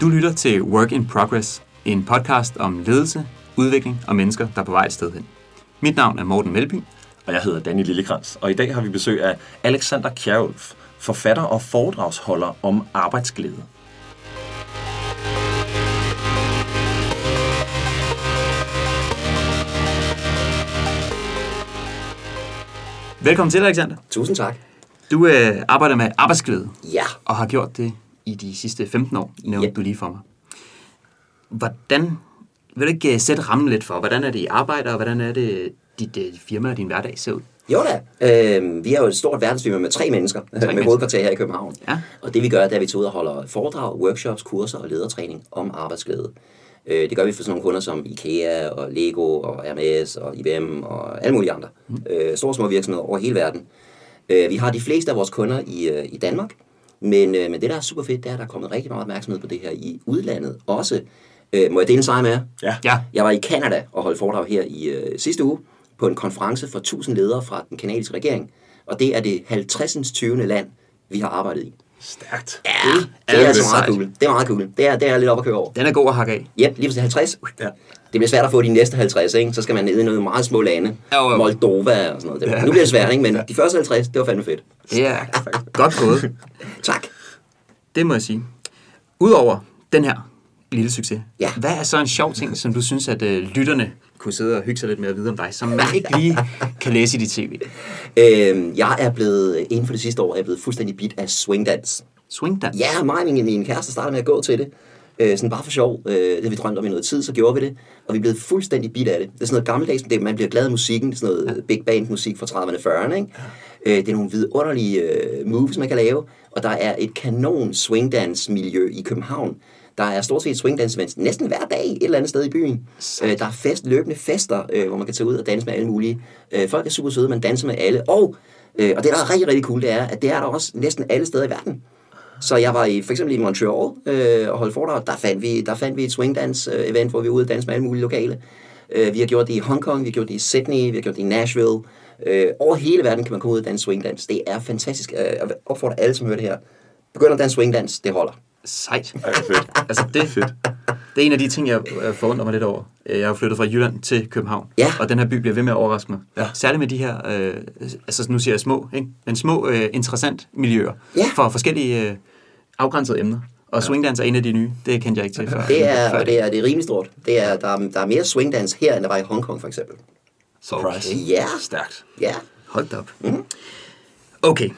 Du lytter til Work in Progress, en podcast om ledelse, udvikling og mennesker, der er på vej et sted hen. Mit navn er Morten Melby. Og jeg hedder Danny Lillekrans, og i dag har vi besøg af Alexander Kjærulf, forfatter og foredragsholder om arbejdsglæde. Velkommen til, Alexander. Tusind tak. Du øh, arbejder med arbejdsglæde Ja. og har gjort det i de sidste 15 år, nævnte Ja. du lige for mig. Hvordan, vil du ikke øh, sætte rammen lidt for, hvordan er det, I arbejder, og hvordan er det, dit øh, firma og din hverdag ser ud? Jo da. Øh, vi er jo et stort verdensfirma med tre mennesker, tre med mennesker. hovedkvarter her i København. Ja. Og det vi gør, det er, at vi tager ud og holder foredrag, workshops, kurser og ledertræning om arbejdsglæde. Øh, det gør vi for sådan nogle kunder som IKEA og Lego og Hermes og IBM og alle mulige andre. Mm. Øh, store små virksomheder over hele verden. Øh, vi har de fleste af vores kunder i, øh, i Danmark, men, øh, men det, der er super fedt, det er, at der er kommet rigtig meget opmærksomhed på det her i udlandet også. Øh, må jeg dele en sejr med jer? Ja. Ja, Jeg var i Kanada og holdt foredrag her i øh, sidste uge på en konference for 1000 ledere fra den kanadiske regering. Og det er det 50. 20. land, vi har arbejdet i. Stærkt. Ja, er det er altså meget cool. Det er meget cool. Det er, det er lidt op at køre over. den er god at hakke af. Yep, lige til 50. Ja. Det bliver svært at få de næste 50, ikke? Så skal man ned i nogle meget små lande. Jo, jo. Moldova og sådan noget. Det, Ja. Nu bliver det svært, ikke? Men de første 50, det var fandme fedt. Det er godt gået. Tak. Det må jeg sige. Udover den her lille succes, Ja. hvad er så en sjov ting, som du synes, at øh, lytterne kunne sidde og hygge sig lidt med at vide om dig, som man ikke lige kan læse i dit tv? Øhm, jeg er blevet, inden for det sidste år, er jeg blevet fuldstændig bit af swingdans. Swingdans? Ja, mig og min, min kæreste startede med at gå til det. Øh, sådan bare for sjov. Øh, det har vi drømt om i noget tid, så gjorde vi det. Og vi blevet fuldstændig bit af det. Det er sådan noget gammeldags, det, man bliver glad af musikken. Det er sådan noget ja. big band musik fra 30'erne og 40'erne. Ikke? Øh, det er nogle vidunderlige øh, moves, man kan lave. Og der er et kanon swingdance miljø i København. Der er stort set swingdance events næsten hver dag et eller andet sted i byen. Øh, der er fest, løbende fester, øh, hvor man kan tage ud og danse med alle mulige. Øh, folk er super søde, man danser med alle. Og, øh, og det, der er rigtig, rigtig cool, det er, at det er der også næsten alle steder i verden. Så jeg var i, for eksempel i Montreal øh, og holdt foredrag. Der fandt vi, der fandt vi et swingdance-event, hvor vi var ude og danse med alle mulige lokale. Øh, vi har gjort det i Hongkong, vi har gjort det i Sydney, vi har gjort det i Nashville. Øh, over hele verden kan man komme ud og danse swingdance. Det er fantastisk. Øh, Jeg opfordrer alle, som hører det her. Begynd at danse swingdance, det holder. Sejt. Ja, fedt. Altså det, det er en af de ting, jeg øh, forundrer mig lidt over. Øh, Jeg har jo flyttet fra Jylland til København, Ja. og den her by bliver ved med at overraske mig. Ja. Særligt med de her, øh, altså nu siger jeg små, ikke? men små øh, interessant miljøer Ja. for forskellige øh, afgrænsede emner. Og swingdance er en af de nye, det kendte jeg ikke til før. Det er, og det er, det er rimelig stort. Det er, der, er, der er mere swingdance her, end der var i Hongkong, for eksempel. Surprise. Ja, Stærkt. ja. Hold da op. Okay.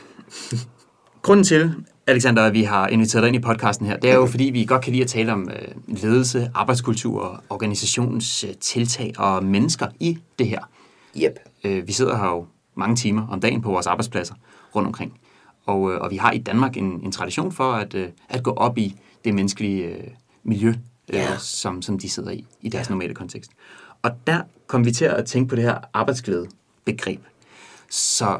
Grunden til, Alexander, at vi har inviteret dig ind i podcasten her, det er jo fordi, vi godt kan lide at tale om øh, ledelse, arbejdskultur, organisationens øh, tiltag og mennesker i det her. Yep. Øh, vi sidder her jo mange timer om dagen på vores arbejdspladser rundt omkring. Og, øh, og vi har i Danmark en, en tradition for at, øh, at gå op i det menneskelige øh, miljø, øh, Ja. som, som de sidder i, i deres normale kontekst. Og der kom vi til at tænke på det her arbejdsglæde begreb. Så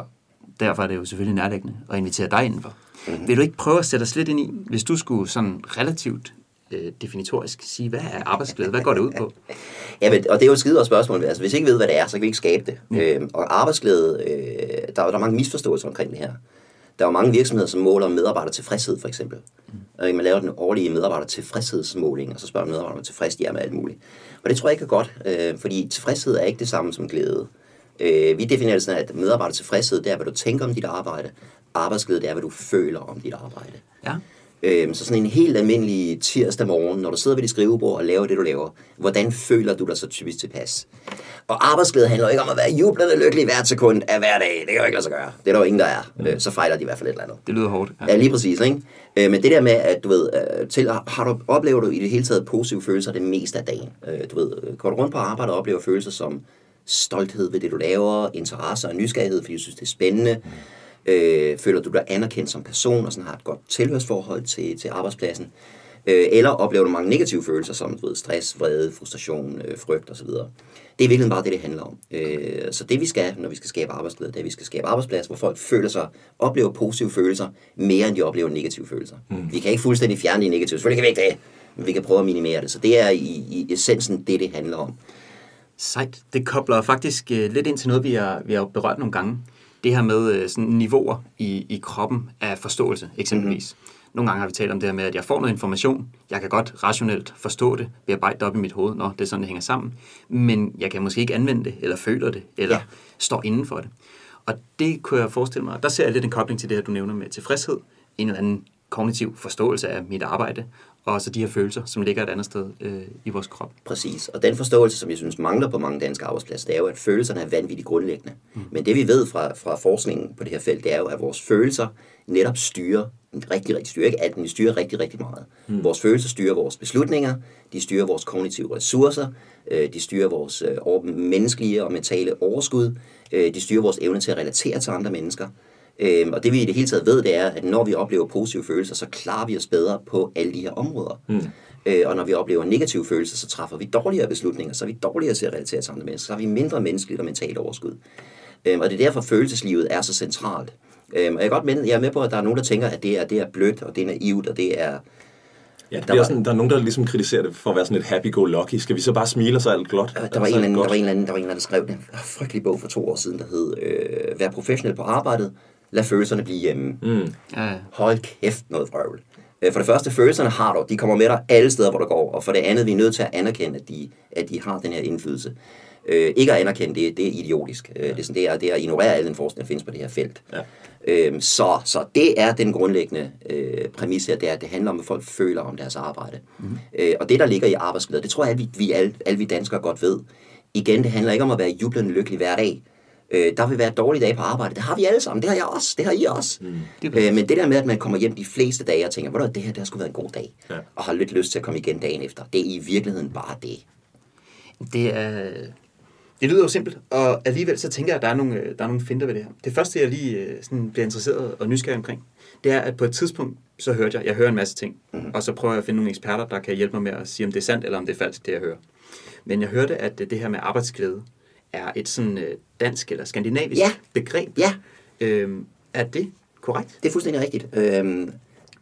derfor er det jo selvfølgelig nærliggende at invitere dig indenfor. Mm-hmm. Vil du ikke prøve at sætte os lidt ind i, hvis du skulle sådan relativt øh, definitorisk sige, hvad er arbejdsglæde? Hvad går det ud på? Ja, men, og det er jo et skide spørgsmål. Altså, hvis I ikke ved, hvad det er, så kan vi ikke skabe det. Mm. Øhm, og arbejdsglæde, øh, der, er- der er mange misforståelser omkring det her. Der er jo mange virksomheder, som måler medarbejdertilfredshed, for eksempel. Mm. Man laver den årlige medarbejdertilfredshedsmåling, og så spørger medarbejderne, hvor tilfreds de er med alt muligt. Og det tror jeg ikke er godt, øh, fordi tilfredshed er ikke det samme som glæde. Øh, vi definerer det sådan, at medarbejdertilfredshed, det er, hvad du tænker om dit arbejde. Arbejdsglæde, det er, hvad du føler om dit arbejde. Ja. Øhm, så sådan en helt almindelig tirsdag morgen, når du sidder ved dit skrivebord og laver det, du laver, hvordan føler du dig så typisk tilpas? Og arbejdsglæde handler ikke om at være jublende lykkelig hvert sekund af hver dag. Det kan jo ikke lade sig gøre. Det er der jo ingen, der er. Øh, så fejler de i hvert fald et eller andet. Det lyder hårdt. Ja, lige præcis, ikke? Øh, men det der med, at du ved, øh, til, har du, oplever du i det hele taget positive følelser det meste af dagen? Øh, du ved, øh, går du rundt på arbejde og oplever følelser som stolthed ved det, du laver, interesse og nysgerrighed, fordi du synes, det er spændende. Øh, føler du dig anerkendt som person og sådan har et godt tilhørsforhold til, til arbejdspladsen? Øh, eller oplever du mange negative følelser som du ved, stress, vrede, frustration, øh, frygt osv.? Det er i virkeligheden bare det, det handler om. Øh, så det vi skal, når vi skal skabe arbejdsglæde, det er, at vi skal skabe arbejdsplads, hvor folk føler sig, oplever positive følelser, mere end de oplever negative følelser. Mm. Vi kan ikke fuldstændig fjerne de negative, selvfølgelig kan vi ikke det, men vi kan prøve at minimere det. Så det er i, i essensen det, det handler om. Sejt. Det kobler faktisk øh, lidt ind til noget, vi har, vi har berørt nogle gange. Det her med øh, sådan niveauer i, i kroppen af forståelse, eksempelvis. Mm-hmm. Nogle gange har vi talt om det her med, at jeg får noget information. Jeg kan godt rationelt forstå det, bearbejde det op i mit hoved, når det er sådan, det hænger sammen. Men jeg kan måske ikke anvende det, eller føler det, eller ja. Står inden for det. Og det kunne jeg forestille mig. Der ser jeg lidt en kobling til det her, du nævner med tilfredshed. En eller anden kognitiv forståelse af mit arbejde, og så de her følelser, som ligger et andet sted øh, i vores krop. Præcis. Og den forståelse, som jeg synes mangler på mange danske arbejdspladser, det er jo, at følelserne er vanvittigt grundlæggende. Mm. Men det vi ved fra, fra forskningen på det her felt, det er jo, at vores følelser netop styrer, rigtig, rigtig styrer, ikke alt, men de styrer rigtig, rigtig meget. Mm. Vores følelser styrer vores beslutninger, de styrer vores kognitive ressourcer, øh, de styrer vores øh, menneskelige og mentale overskud, øh, de styrer vores evne til at relatere til andre mennesker. Øhm, og det vi i det hele taget ved, det er, at når vi oplever positive følelser, så klarer vi os bedre på alle de her områder. Mm. Øh, og når vi oplever negative følelser, så træffer vi dårligere beslutninger, så er vi dårligere til at relatere til andre mennesker, så har vi mindre menneskeligt og mentalt overskud. Øhm, og det er derfor, følelseslivet er så centralt. Øhm, og jeg er godt med, jeg er med på, at der er nogen, der tænker, at det er, det er blødt, og det er naivt, og det er... Ja, det Der var- sådan, der er nogen, der ligesom kritiserer det for at være sådan et happy-go-lucky. Skal vi så bare smile, og så alt godt? Der var, en eller anden, der var en eller anden, der var en eller anden, der skrev en frygtelig bog for to år siden, der hed øh, Vær professionel på arbejdet, lad følelserne blive hjemme. Mm. Ja, Hold kæft noget vrøvl. Øh, For det første, følelserne har du. De kommer med dig alle steder, hvor du går. Og for det andet, vi er nødt til at anerkende, at de, at de har den her indflydelse. Øh, ikke at anerkende det, det er idiotisk. Øh, det, er sådan, det, er, det er at ignorere al den forskning, der findes på det her felt. Ja. Øhm, så, så det er den grundlæggende øh, præmis her, det er, at det handler om, hvad folk føler om deres arbejde. Mm. Øh, og det, der ligger i arbejdsglæde, det tror jeg, at vi, vi alle, alle vi danskere godt ved. Igen, det handler ikke om at være jublende lykkelig hver dag. Øh, der vil være dårlige dage på arbejde. Det har vi alle sammen. Det har jeg også. Det har I også. Mm. Det Øh, men det der med, at man kommer hjem de fleste dage og tænker, hvor det her, det har sgu været en god dag. Ja. Og har lidt lyst til at komme igen dagen efter. Det er i virkeligheden bare det. Det er... Det lyder jo simpelt, og alligevel så tænker jeg, at der er nogle, øh, der er nogle finder ved det her. Det første, jeg lige øh, sådan bliver interesseret og nysgerrig omkring, det er, at på et tidspunkt, så hørte jeg, jeg hører en masse ting, mm. og så prøver jeg at finde nogle eksperter, der kan hjælpe mig med at sige, om det er sandt eller om det er falsk, det jeg hører. Men jeg hørte, at øh, det her med arbejdsglæde er et sådan øh, dansk eller skandinavisk Ja. begreb. Ja. Øhm, er det korrekt? Det er fuldstændig rigtigt. Øhm,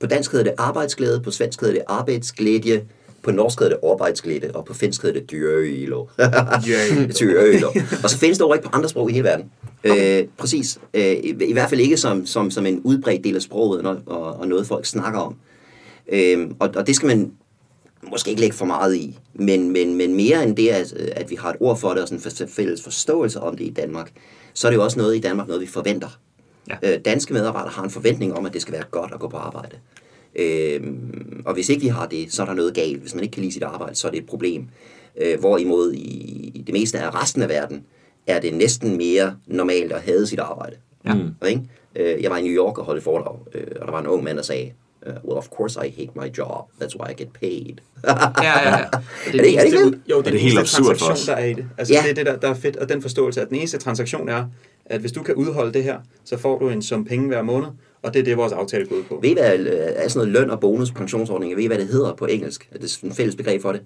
på dansk hedder det arbejdsglæde, på svensk hedder det arbejdsglædje, på norsk hedder det arbejdsglæde, og på finsk hedder det. Dyrølo. dyrølo. Og så findes det over ikke på andre sprog i hele verden. Øh, præcis. Øh, i, I hvert fald ikke som, som, som en udbredt del af sproget, og, og, og noget folk snakker om. Øh, og, og det skal man måske ikke lægge for meget i, men, men, men mere end det, at, at vi har et ord for det, og sådan en fælles forståelse om det i Danmark, så er det jo også noget i Danmark, noget vi forventer. Ja. Øh, danske medarbejdere har en forventning om, at det skal være godt at gå på arbejde. Øhm, og hvis ikke vi har det, så er der noget galt. Hvis man ikke kan lide sit arbejde, så er det et problem. Øh, hvorimod i, det meste af resten af verden, er det næsten mere normalt at have sit arbejde. Ja. Mm. Ikke? Øh, jeg var i New York og holdt foredrag, øh, og der var en ung mand, der sagde, uh, well, of course I hate my job. That's why I get paid. Ja, ja, ja. Er det er det ikke? Jo, det Er er det den helt eneste absurd for transaktion, os? der er i det. Altså, Ja. det er det, der, der er fedt, og den forståelse, at den eneste transaktion er, at hvis du kan udholde det her, så får du en sum penge hver måned, og det er det, vores aftale går ud på. Ved I, hvad øh, er sådan noget løn og bonus pensionsordninger? Ved I, hvad det hedder på engelsk? Er det sådan en fælles begreb for det?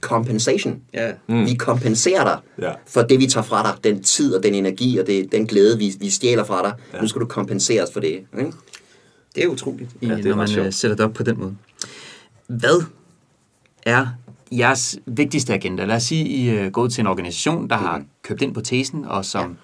Compensation. Ja, Mm. Vi kompenserer dig Ja. for det, vi tager fra dig. Den tid og den energi og det, den glæde, vi, vi stjæler fra dig. Ja. Nu skal du kompenseres for det. Ikke? Det er utroligt, Ja, ja, det er når man sjovt. øh, sætter det op på den måde. Hvad er jeres vigtigste agenda? Lad os sige, I er gået til en organisation, der har købt ind på tesen, og som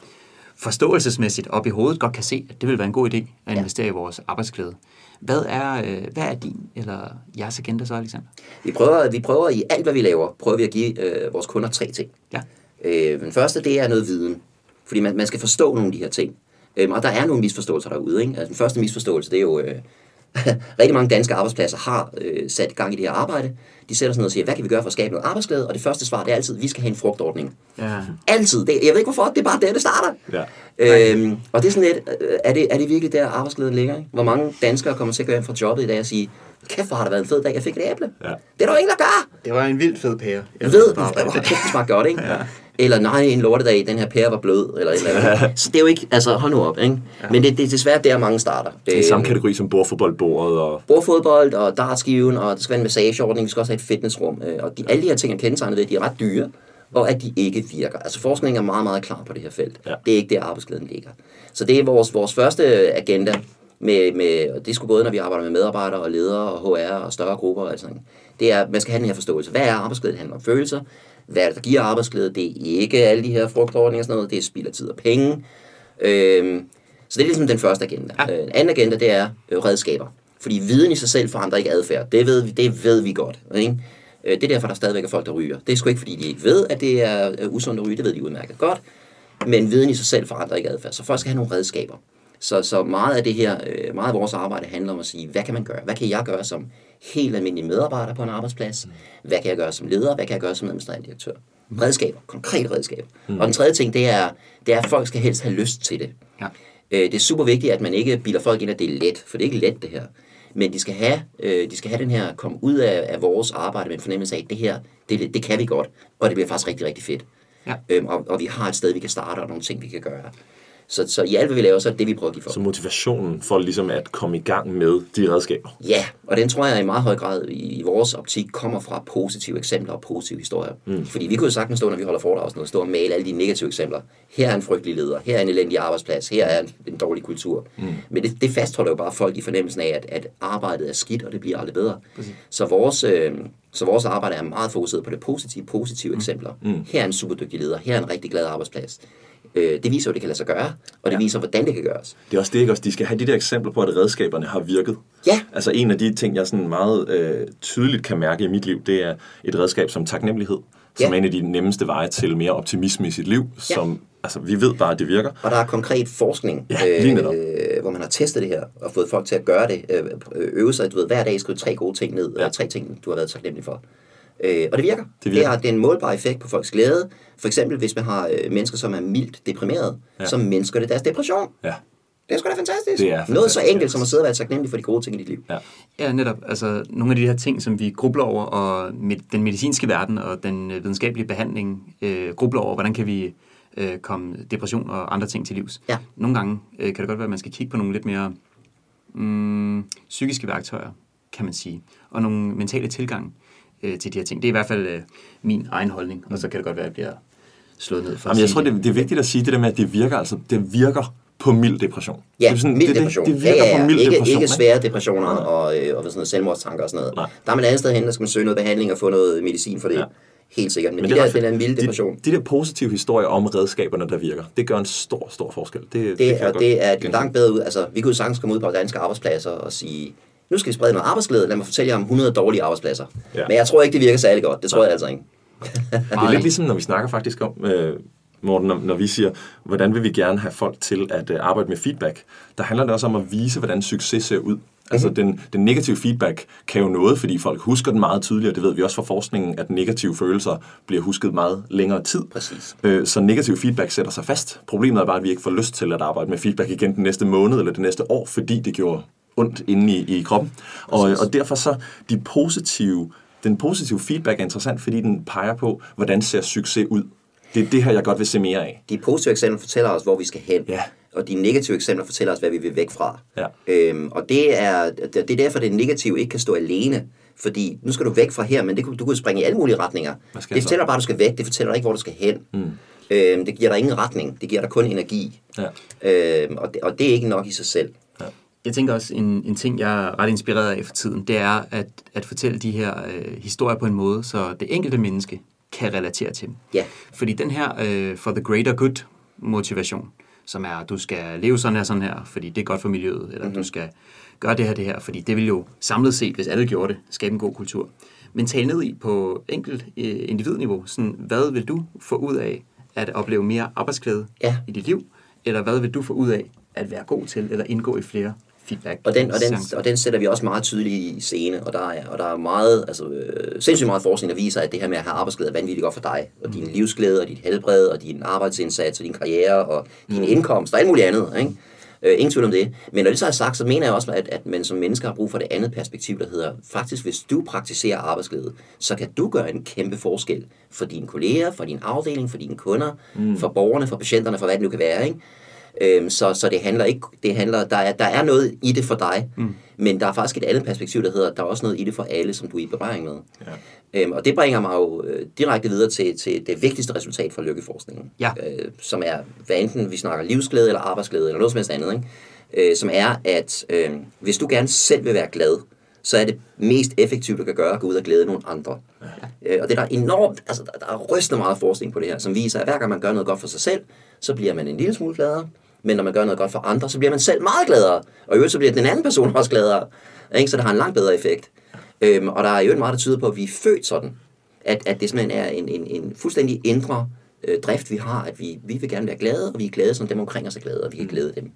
forståelsesmæssigt op i hovedet godt kan se, at det vil være en god idé at investere i vores arbejdsglæde. Hvad er, øh, hvad er din eller jeres agenda så, Alexander? Vi prøver, vi prøver i alt, hvad vi laver, prøver vi at give øh, vores kunder tre ting. Ja. Øh, den første, det er noget viden. Fordi man, man skal forstå nogle af de her ting. Øhm, og der er nogle misforståelser derude. Ikke? Altså, den første misforståelse, det er jo... Øh, rigtig mange danske arbejdspladser har øh, sat gang i det her arbejde. De sætter sig ned og siger, hvad kan vi gøre for at skabe noget arbejdsglæde? Og det første svar, det er altid, vi skal have en frugtordning. Ja. Altid. Det, jeg ved ikke hvorfor, det er bare der, det starter. Ja. Øhm, og det er sådan lidt, øh, er det, er det virkelig der arbejdsglæden ligger? Ikke? Hvor mange danskere kommer til at gå hjem fra jobbet i dag og sige, kæft hvor har det været en fed dag, jeg fik et æble. Ja. Det er der jo ingen, der gør. Det var en vildt fed pære. Jeg ved, hvor kæft, det smagte godt, ikke? Ja. Eller nej, en lortedag, den her pære var blød, eller et eller andet. Så det er jo ikke, altså hold nu op, ikke? Men det, det er desværre der, mange starter. Det er samme kategori som bordfodboldbordet og... Bordfodbold og dartskiven, og der skal være en massageordning, vi skal også have et fitnessrum. øh, Og de, alle de her ting er kendetegnet ved, at de er ret dyre, og at de ikke virker. Altså forskningen er meget, meget klar på det her felt. Ja. Det er ikke der, arbejdsglæden ligger. Så det er vores, vores første agenda, med, med, og det skulle både, når vi arbejder med medarbejdere og ledere og HR og større grupper og sådan. Det er, man skal have den her forståelse. Hvad er arbejdsglæde? Det handler om følelser. Hvad er det, der giver arbejdsglæde? Det er ikke alle de her frugtordninger og sådan noget. Det er spild af tid og penge. Øhm, så det er ligesom den første agenda. Ja. Øh, Den anden agenda, det er øh, redskaber. Fordi viden i sig selv forandrer ikke adfærd. Det ved vi, det ved vi godt. Ikke? Øh, Det er derfor, der stadigvæk er folk, der ryger. Det er sgu ikke, fordi de ikke ved, at det er øh, usundt at ryge. Det ved de udmærket godt. Men viden i sig selv forandrer ikke adfærd. Så folk skal have nogle redskaber. Så, så meget af det her, øh, meget af vores arbejde handler om at sige, hvad kan man gøre? Hvad kan jeg gøre som helt almindelig medarbejder på en arbejdsplads? Hvad kan jeg gøre som leder? Hvad kan jeg gøre som administrerende direktør? Redskaber, konkrete redskaber. Mm. Og den tredje ting, det er, det er, at folk skal helst have lyst til det. Ja. Øh, det er super vigtigt, at man ikke bilder folk ind, at det er let, for det er ikke let det her. Men de skal have, øh, de skal have den her, komme ud af, af vores arbejde med en fornemmelse af, at det her, det, det kan vi godt, og det bliver faktisk rigtig, rigtig fedt. Ja. Øhm, og, og vi har et sted, vi kan starte, og nogle ting, vi kan gøre. Så, så i alt, hvad vi laver, så er det det, vi prøver at give folk. Så motivationen for ligesom at komme i gang med de redskaber. Ja, og den tror jeg i meget høj grad i, i vores optik kommer fra positive eksempler og positive historier. Mm. Fordi vi kunne jo sagtens stå, når vi holder foredrag, og sådan noget, stå og male alle de negative eksempler. Her er en frygtelig leder, her er en elendig arbejdsplads, her er en, en dårlig kultur. Mm. Men det, det fastholder jo bare folk i fornemmelsen af, at, at arbejdet er skidt, og det bliver aldrig bedre. Så vores, øh, så vores arbejde er meget fokuseret på det positive, positive mm. eksempler. Mm. Her er en superdygtig leder, her er en rigtig glad arbejdsplads. Øh, det viser jo, det kan lade sig gøre, og det ja. viser, hvordan det kan gøres. Det er også det, ikke? Også, de skal have de der eksempler på, at redskaberne har virket. Ja. Altså en af de ting, jeg sådan meget øh, tydeligt kan mærke i mit liv, det er et redskab som taknemmelighed, som Ja. er en af de nemmeste veje til mere optimisme i sit liv, som altså, vi ved bare, at det virker. Og der er konkret forskning, Ja, øh, hvor man har testet det her, og fået folk til at gøre det, øh, øve sig, du ved, hver dag skrive tre gode ting ned, ja. Ja. og tre ting, du har været taknemmelig for. Øh, og det virker. Det virker. Det har det er en målbar effekt på folks glæde. For eksempel, hvis man har øh, mennesker, som er mildt deprimeret, ja. Så mindsker det deres depression. Ja. Det er sgu da fantastisk. Det er Noget så fantastisk, enkelt som at sidde og være taknemmelig for de gode ting i dit liv. ja. Ja, netop. Altså, nogle af de her ting, som vi grubler over, og med den medicinske verden og den øh, videnskabelige behandling øh, grubler over, hvordan kan vi øh, komme depression og andre ting til livs. Ja. Nogle gange øh, kan det godt være, at man skal kigge på nogle lidt mere mm, psykiske værktøjer, kan man sige, og nogle mentale tilgang øh, til de her ting. Det er i hvert fald øh, min egen holdning, og så kan det godt være, at jeg bliver slået ned for Jamen, jeg tror, det, det er vigtigt at sige det der med, at det virker, altså, det virker på mild depression. Ja, det er sådan, mild det, depression. Det, det virker ja, ja, ja. på mild ikke, depression. Ikke svære depressioner og, øh, og hvad sådan noget, selvmordstanker og sådan noget. Nej. Der er man et andet sted hen, der skal man søge noget behandling og få noget medicin for det. Ja. Helt sikkert. Men, Men det det er der, den er mild depression. De, de der positive historier om redskaberne, der virker, det gør en stor, stor forskel. Det, Det, jeg og det er langt bedre ud. Altså, vi kunne jo sagtens komme ud på danske arbejdspladser og sige, nu skal vi sprede noget arbejdsglæde. Lad mig fortælle jer om 100 dårlige arbejdspladser. Ja. Men jeg tror ikke, det virker særlig godt. Det tror jeg altså ikke. Det er lidt ligesom, når vi snakker faktisk om, øh, Morten, når, når vi siger, hvordan vil vi gerne have folk til at øh, arbejde med feedback, der handler det også om at vise, hvordan succes ser ud. Altså Mhm. den, den negative feedback kan jo noget, fordi folk husker den meget tydeligere. Det ved vi også fra forskningen, at negative følelser bliver husket meget længere tid. Præcis. Øh, så negativ feedback sætter sig fast. Problemet er bare, at vi ikke får lyst til at arbejde med feedback igen den næste måned eller det næste år, fordi det gjorde ondt inde i, i kroppen. Og, og derfor så de positive, den positive feedback er interessant, fordi den peger på, hvordan ser succes ud. Det er det her, jeg godt vil se mere af. De positive eksempler fortæller os, hvor vi skal hen. Ja. Og de negative eksempler fortæller os, hvad vi vil væk fra. Ja. Øhm, og det er, det er derfor, det negative ikke kan stå alene. Fordi nu skal du væk fra her, men det, du kan springe i alle mulige retninger. Det jeg så? fortæller bare, at du skal væk. Det fortæller ikke, hvor du skal hen. Mm. Øhm, det giver dig ingen retning. Det giver dig kun energi. Ja. Øhm, og, det, og det er ikke nok i sig selv. Jeg tænker også, en, en ting, jeg er ret inspireret af for tiden, det er at, at fortælle de her øh, historier på en måde, så det enkelte menneske kan relatere til dem. Ja. Fordi den her øh, for the greater good motivation, som er, at du skal leve sådan her, sådan her, fordi det er godt for miljøet, eller mm-hmm. du skal gøre det her, det her, fordi det vil jo samlet set, hvis alle gjorde det, skabe en god kultur. Men tale ned i på enkelt øh, individniveau, sådan, hvad vil du få ud af at opleve mere arbejdsglæde Ja. i dit liv, eller hvad vil du få ud af at være god til, eller indgå i flere feedback Og den, og, den, og den sætter vi også meget tydeligt i scene, og der er, og der er meget, altså, øh, sindssygt meget forskning, der viser, at det her med at have arbejdsglæde er vanvittigt godt for dig, og din livsglæde, og dit helbred, og din arbejdsindsats, og din karriere, og din indkomst, og alt muligt andet, ikke? Øh, ingen tvivl om det. Men når det så er sagt, så mener jeg også, at, at man som mennesker har brug for det andet perspektiv, der hedder, faktisk hvis du praktiserer arbejdsglæde, så kan du gøre en kæmpe forskel for dine kolleger, for din afdeling, for dine kunder, mm. for borgerne, for patienterne, for hvad det nu kan være, ikke? Øhm, så, så det handler ikke, det handler, der er, der er noget i det for dig, mm. men der er faktisk et andet perspektiv, der hedder, der er også noget i det for alle, som du er i berøring med. Ja. Øhm, og det bringer mig jo øh, direkte videre til, til det vigtigste resultat for lykkeforskningen, Ja. øh, som er, hvad enten vi snakker livsglæde eller arbejdsglæde, eller noget som helst andet, ikke? Øh, som er, at øh, hvis du gerne selv vil være glad, så er det mest effektivt, du kan gøre, at gå ud og glæde nogle andre. Ja. Øh, og det er der enormt, altså der, der er rystende meget forskning på det her, som viser, at hver gang man gør noget godt for sig selv, så bliver man en lille smule gladere, Men når man gør noget godt for andre, så bliver man selv meget gladere. Og i øvrigt så bliver den anden person også gladere. Ikke? Så det har en langt bedre effekt. Øhm, og der er jo meget, der tyder på, at vi er født sådan. At, at det simpelthen er en, en, en fuldstændig indre øh, drift, vi har, at vi, vi vil gerne være glade, og vi er glade, som dem omkring os er glade, og vi kan glæde dem.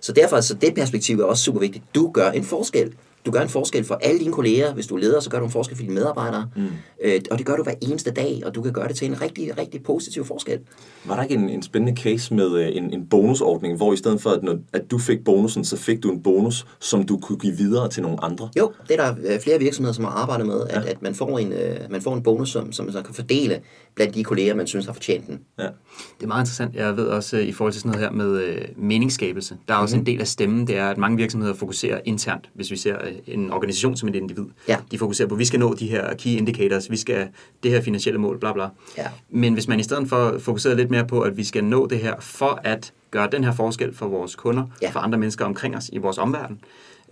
Så derfor, så det perspektiv er også super vigtigt. Du gør en forskel. Du gør en forskel for alle dine kolleger. Hvis du er leder, så gør du en forskel for dine medarbejdere. Mm. Øh, og det gør du hver eneste dag, og du kan gøre det til en rigtig, rigtig positiv forskel. Var der ikke en, en spændende case med øh, en, en bonusordning, hvor i stedet for, at, når, at du fik bonusen, så fik du en bonus, som du kunne give videre til nogle andre? Jo, det er der øh, flere virksomheder, som har arbejdet med, at, ja. at man, får en, øh, man får en bonus, som, som man så kan fordele blandt de kolleger, man synes har fortjent den. Ja. Det er meget interessant. Jeg ved også øh, i forhold til sådan noget her med øh, meningsskabelse. Der er også mm-hmm. en del af stemmen, det er, at mange virksomheder fokuserer internt, hvis vi ser øh, en organisation som et individ. Ja. De fokuserer på, at vi skal nå de her key indicators, vi skal det her finansielle mål, bla bla. Ja. Men hvis man i stedet for fokuserer lidt mere på, at vi skal nå det her for at gøre den her forskel for vores kunder, Ja. for andre mennesker omkring os i vores omverden,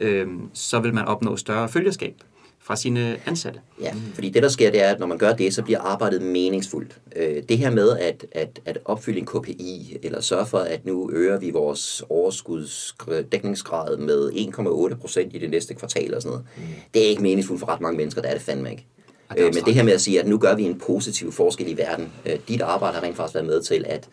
øh, så vil man opnå større følgerskab fra sine ansatte. Ja, fordi det der sker, det er, at når man gør det, så bliver arbejdet meningsfuldt. Øh, det her med at, at, at opfylde en KPI, eller sørge for, at nu øger vi vores overskudsdækningsgrad med 1,8 procent i det næste kvartal og sådan noget, mm. det er ikke meningsfuldt for ret mange mennesker, det er det fandme ikke. Det er Øh, men det her med at sige, at nu gør vi en positiv forskel i verden, øh, dit arbejde har rent faktisk været med til, at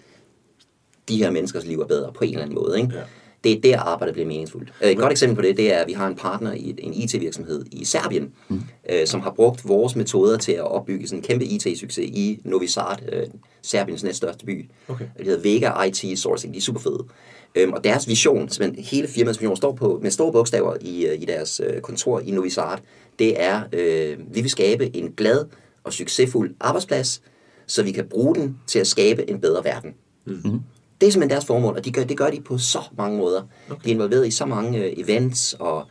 de her menneskers liv er bedre på en eller anden måde. Ikke? Ja. Det er der arbejdet bliver meningsfuldt. Øh, Et godt eksempel på det, det er, at vi har en partner i en IT-virksomhed i Serbien, mm. øh, som har brugt vores metoder til at opbygge sådan en kæmpe IT-succes i Novi Sad, øh, Serbiens næststørste by. Okay. Det hedder Vega IT Sourcing, de er super fede. Øhm, og deres vision, simpelthen hele firmaets vision, står på med store bogstaver i, i deres øh, kontor i Novi Sad. Det er, øh, vi vil skabe en glad og succesfuld arbejdsplads, så vi kan bruge den til at skabe en bedre verden. Mm-hmm. Det er simpelthen deres formål, og de gør, det gør de på så mange måder. Okay. De er involveret i så mange øh, events og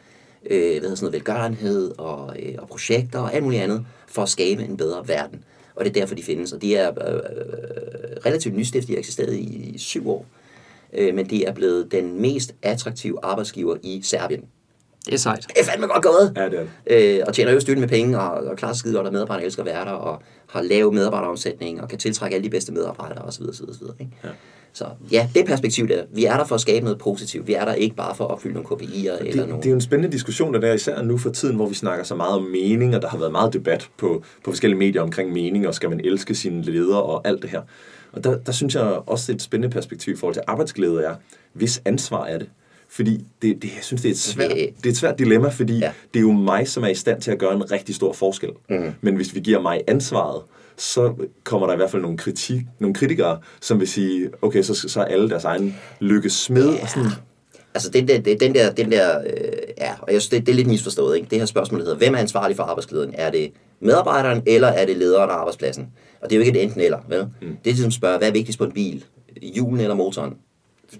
øh, hvad hedder sådan noget, velgørenhed og, øh, og projekter og alt muligt andet for at skabe en bedre verden. Og det er derfor, de findes. Og de er øh, øh, relativt nystiftet. De har eksisteret i, i syv år. Øh, men de er blevet den mest attraktive arbejdsgiver i Serbien. Det er sejt. Det er fandme godt gået! Ja, det er det. øh, og tjener jo styrt med penge, og, og klarer sig skide godt, og medarbejderne elsker at være der, og har lav medarbejderomsætning, og kan tiltrække alle de bedste medarbejdere, osv. osv., osv. Ikke? Ja. Så ja, det perspektiv der. Vi er der for at skabe noget positivt. Vi er der ikke bare for at opfylde nogle KPI'er eller Det, nogle... det er jo en spændende diskussion, der er især nu for tiden, hvor vi snakker så meget om mening, og der har været meget debat på, på forskellige medier omkring mening, og skal man elske sine ledere og alt det her. Og der, der synes jeg også, et spændende perspektiv i forhold til arbejdsglæde er, hvis ansvar er det? Fordi det, det, jeg synes, det er, et svært, det er et svært dilemma, fordi ja. det er jo mig, som er i stand til at gøre en rigtig stor forskel. Mm. Men hvis vi giver mig ansvaret, så kommer der i hvert fald nogle, kritik, nogle kritikere, som vil sige, okay, så, så er alle deres egen lykke smed. Og sådan, Altså, den der, det- den der, den der øh, ja, og jeg synes, det, det er lidt misforstået, ikke? Det her spørgsmål der hedder, hvem er ansvarlig for arbejdsglæden? Er det medarbejderen, eller er det lederen af arbejdspladsen? Og det er jo ikke et enten eller, vel? Mm. Det er ligesom at spørge, hvad er vigtigst på en bil? Hjulen eller motoren?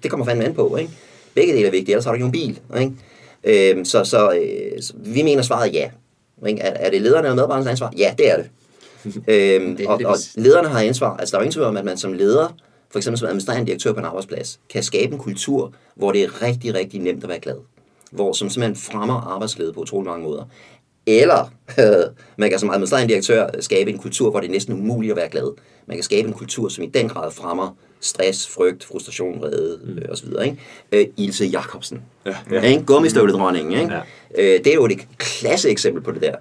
Det kommer fandme an på, ikke? Begge dele er vigtige, ellers har du ikke nogen bil, ikke? Øhm, så, så, øh, så vi mener svaret ja. Ikke? Er, er det lederen eller medarbejderens ansvar? Ja, det er det. øhm, Det og, og heldigvis. lederne har ansvar. Altså, der er jo ingen tvivl om, at man som leder, for eksempel som administrerende direktør på en arbejdsplads, kan skabe en kultur, hvor det er rigtig, rigtig nemt at være glad. Hvor som simpelthen fremmer arbejdsglæde på utrolig mange måder. Eller man kan som administrerende direktør skabe en kultur, hvor det er næsten umuligt at være glad. Man kan skabe en kultur, som i den grad fremmer stress, frygt, frustration, vrede mm. øh, osv. Ikke? Øh, Ilse Jacobsen. Ja, Ja. ja. Ikke? Gummistøvledronningen. Ikke? Ja. Øh, det er jo et klasse eksempel på det der.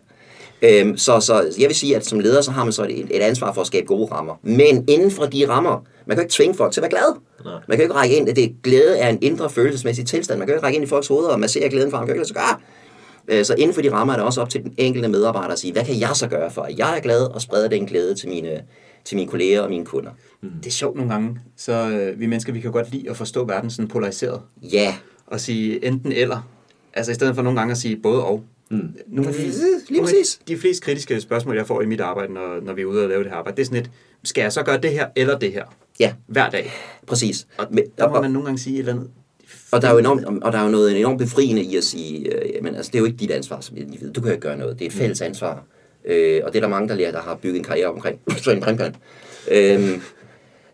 Øhm, så, så jeg vil sige, at som leder, så har man så et, et ansvar for at skabe gode rammer. Men inden for de rammer, man kan jo ikke tvinge folk til at være glad. Nej. Man kan jo ikke række ind, at det glæde er en indre følelsesmæssig tilstand. Man kan ikke række ind i folks hoveder og massere glæden for ham. Man kan ikke lade sig gøre. Øh, Så inden for de rammer er det også op til den enkelte medarbejder at sige, hvad kan jeg så gøre for, at jeg er glad og spreder den glæde til mine, til mine kolleger og mine kunder. Det er sjovt nogle gange, så øh, vi mennesker, vi kan godt lide at forstå verden sådan polariseret. Ja, Og sige enten eller. Altså i stedet for nogle gange at sige både og. Mm. Nogle af de, Lige præcis. de fleste kritiske spørgsmål, jeg får i mit arbejde, når, når vi er ude og lave det her arbejde, det er sådan et, skal jeg så gøre det her eller det her? ja, Hver dag. præcis. Og Men- der må og- man nogle gange sige et eller andet. Og der er jo enormt, og der er jo noget enormt befriende i at sige, øh, jamen, altså, det er jo ikke dit ansvar som individ. Du kan jo ikke gøre noget. Det er et fælles ansvar. Øh, og det er der mange, der lærer, der har bygget en karriere omkring. så en primpan. Øhm,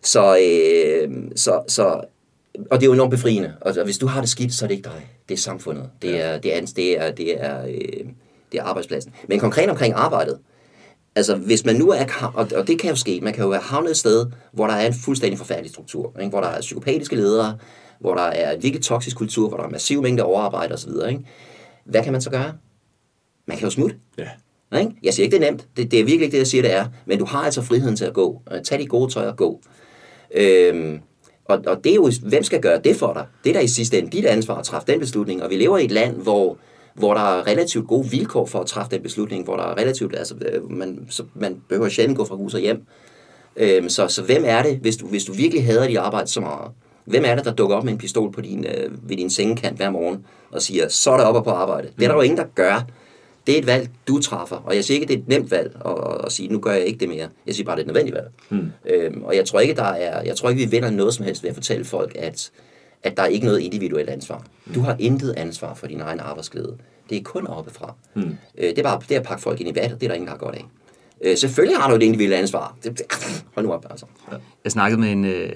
så, øh, så, så, og det er jo enormt befriende. Og hvis du har det skidt, så er det ikke dig. Det er samfundet. Det er, det er, det er, det er, øh, det er arbejdspladsen. Men konkret omkring arbejdet. Altså, hvis man nu er, og, og det kan jo ske, man kan jo være havnet et sted, hvor der er en fuldstændig forfærdelig struktur, ikke? hvor der er psykopatiske ledere, hvor der er virkelig toksisk kultur, hvor der er massiv mængde overarbejde osv., ikke? hvad kan man så gøre? Man kan jo smutte. Ja. Ikke? Jeg siger ikke, det er nemt. Det, det er virkelig ikke det, jeg siger, det er. Men du har altså friheden til at gå. Øh, Tag de gode tøj og gå. Øhm, og, og det er jo, hvem skal gøre det for dig? Det er da i sidste ende dit ansvar at træffe den beslutning. Og vi lever i et land, hvor, hvor der er relativt gode vilkår for at træffe den beslutning. Hvor der er relativt, altså øh, man, så man behøver sjældent gå fra hus og hjem. Øhm, så, så hvem er det, hvis du, hvis du virkelig hader dit arbejde så meget? Hvem er det, der dukker op med en pistol på din, øh, ved din sengekant hver morgen og siger, så er der oppe på arbejde? Det er der jo ingen, der gør. Det er et valg, du træffer. Og jeg siger ikke, det er et nemt valg at, at sige, nu gør jeg ikke det mere. Jeg siger bare, det er et nødvendigt valg. Mm. Øhm, og jeg tror ikke, der er, jeg tror ikke, vi vinder noget som helst ved at fortælle folk, at, at der er ikke noget individuelt ansvar. Du har intet ansvar for din egen arbejdsglæde. Det er kun oppefra. Mm. Øh, det er bare det er at pakke folk ind i vat, det er der ingen, der har godt af. Øh, selvfølgelig har du et individuelt ansvar. Det, hold nu op, altså. Jeg snakkede med en, øh,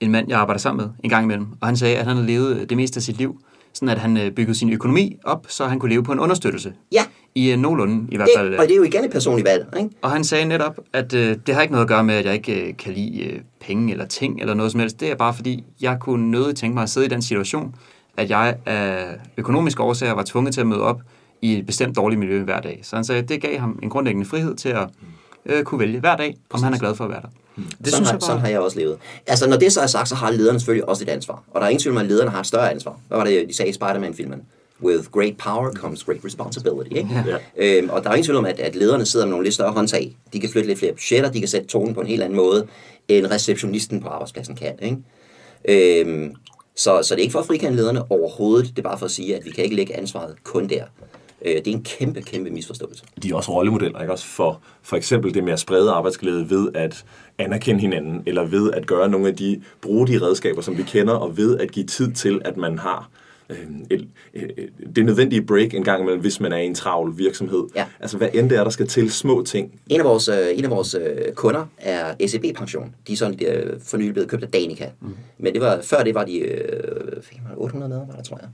en mand, jeg arbejder sammen med en gang imellem, og han sagde, at han havde levet det meste af sit liv, sådan at han øh, byggede sin økonomi op, så han kunne leve på en understøttelse. Ja. I øh, nogenlunde i hvert fald. Det, og det er jo igen et personligt valg, ikke? Og han sagde netop, at øh, det har ikke noget at gøre med, at jeg ikke øh, kan lide øh, penge eller ting eller noget som helst. Det er bare fordi, jeg kunne nødigt tænke mig at sidde i den situation, at jeg af økonomiske årsager var tvunget til at møde op i et bestemt dårligt miljø hver dag. Så han sagde, at det gav ham en grundlæggende frihed til at øh, kunne vælge hver dag, om han er glad for at være der. Det Det sådan, har, sådan har jeg også levet. Altså, når det så er sagt, så har lederne selvfølgelig også et ansvar. Og der er ingen tvivl om, at lederne har et større ansvar. Hvad var det, de sagde i Spider-Man-filmen? With great power comes great responsibility. Ikke? Ja. Øhm, og der er ingen tvivl om, at, at lederne sidder med nogle lidt større håndtag. De kan flytte lidt flere budgetter, de kan sætte tonen på en helt anden måde, end receptionisten på arbejdspladsen kan. Ikke? Øhm, så, så det er ikke for at frikende lederne overhovedet. Det er bare for at sige, at vi kan ikke lægge ansvaret kun der. Øh, det er en kæmpe, kæmpe misforståelse. de er også rollemodeller, ikke? Også for, for eksempel det med at sprede arbejdsglæde ved at anerkende hinanden, eller ved at gøre nogle af de, bruge de redskaber, som vi kender, og ved at give tid til, at man har øh, et, et, et, det nødvendige break en gang imellem, hvis man er i en travl virksomhed. Ja. Altså hvad end det er, der skal til, små ting. En af vores, øh, en af vores øh, kunder er SEB Pension. De er sådan øh, for nylig blevet købt af Danica. Mm. Men det var, før det var de øh, fik man 800 medarbejdere, tror jeg.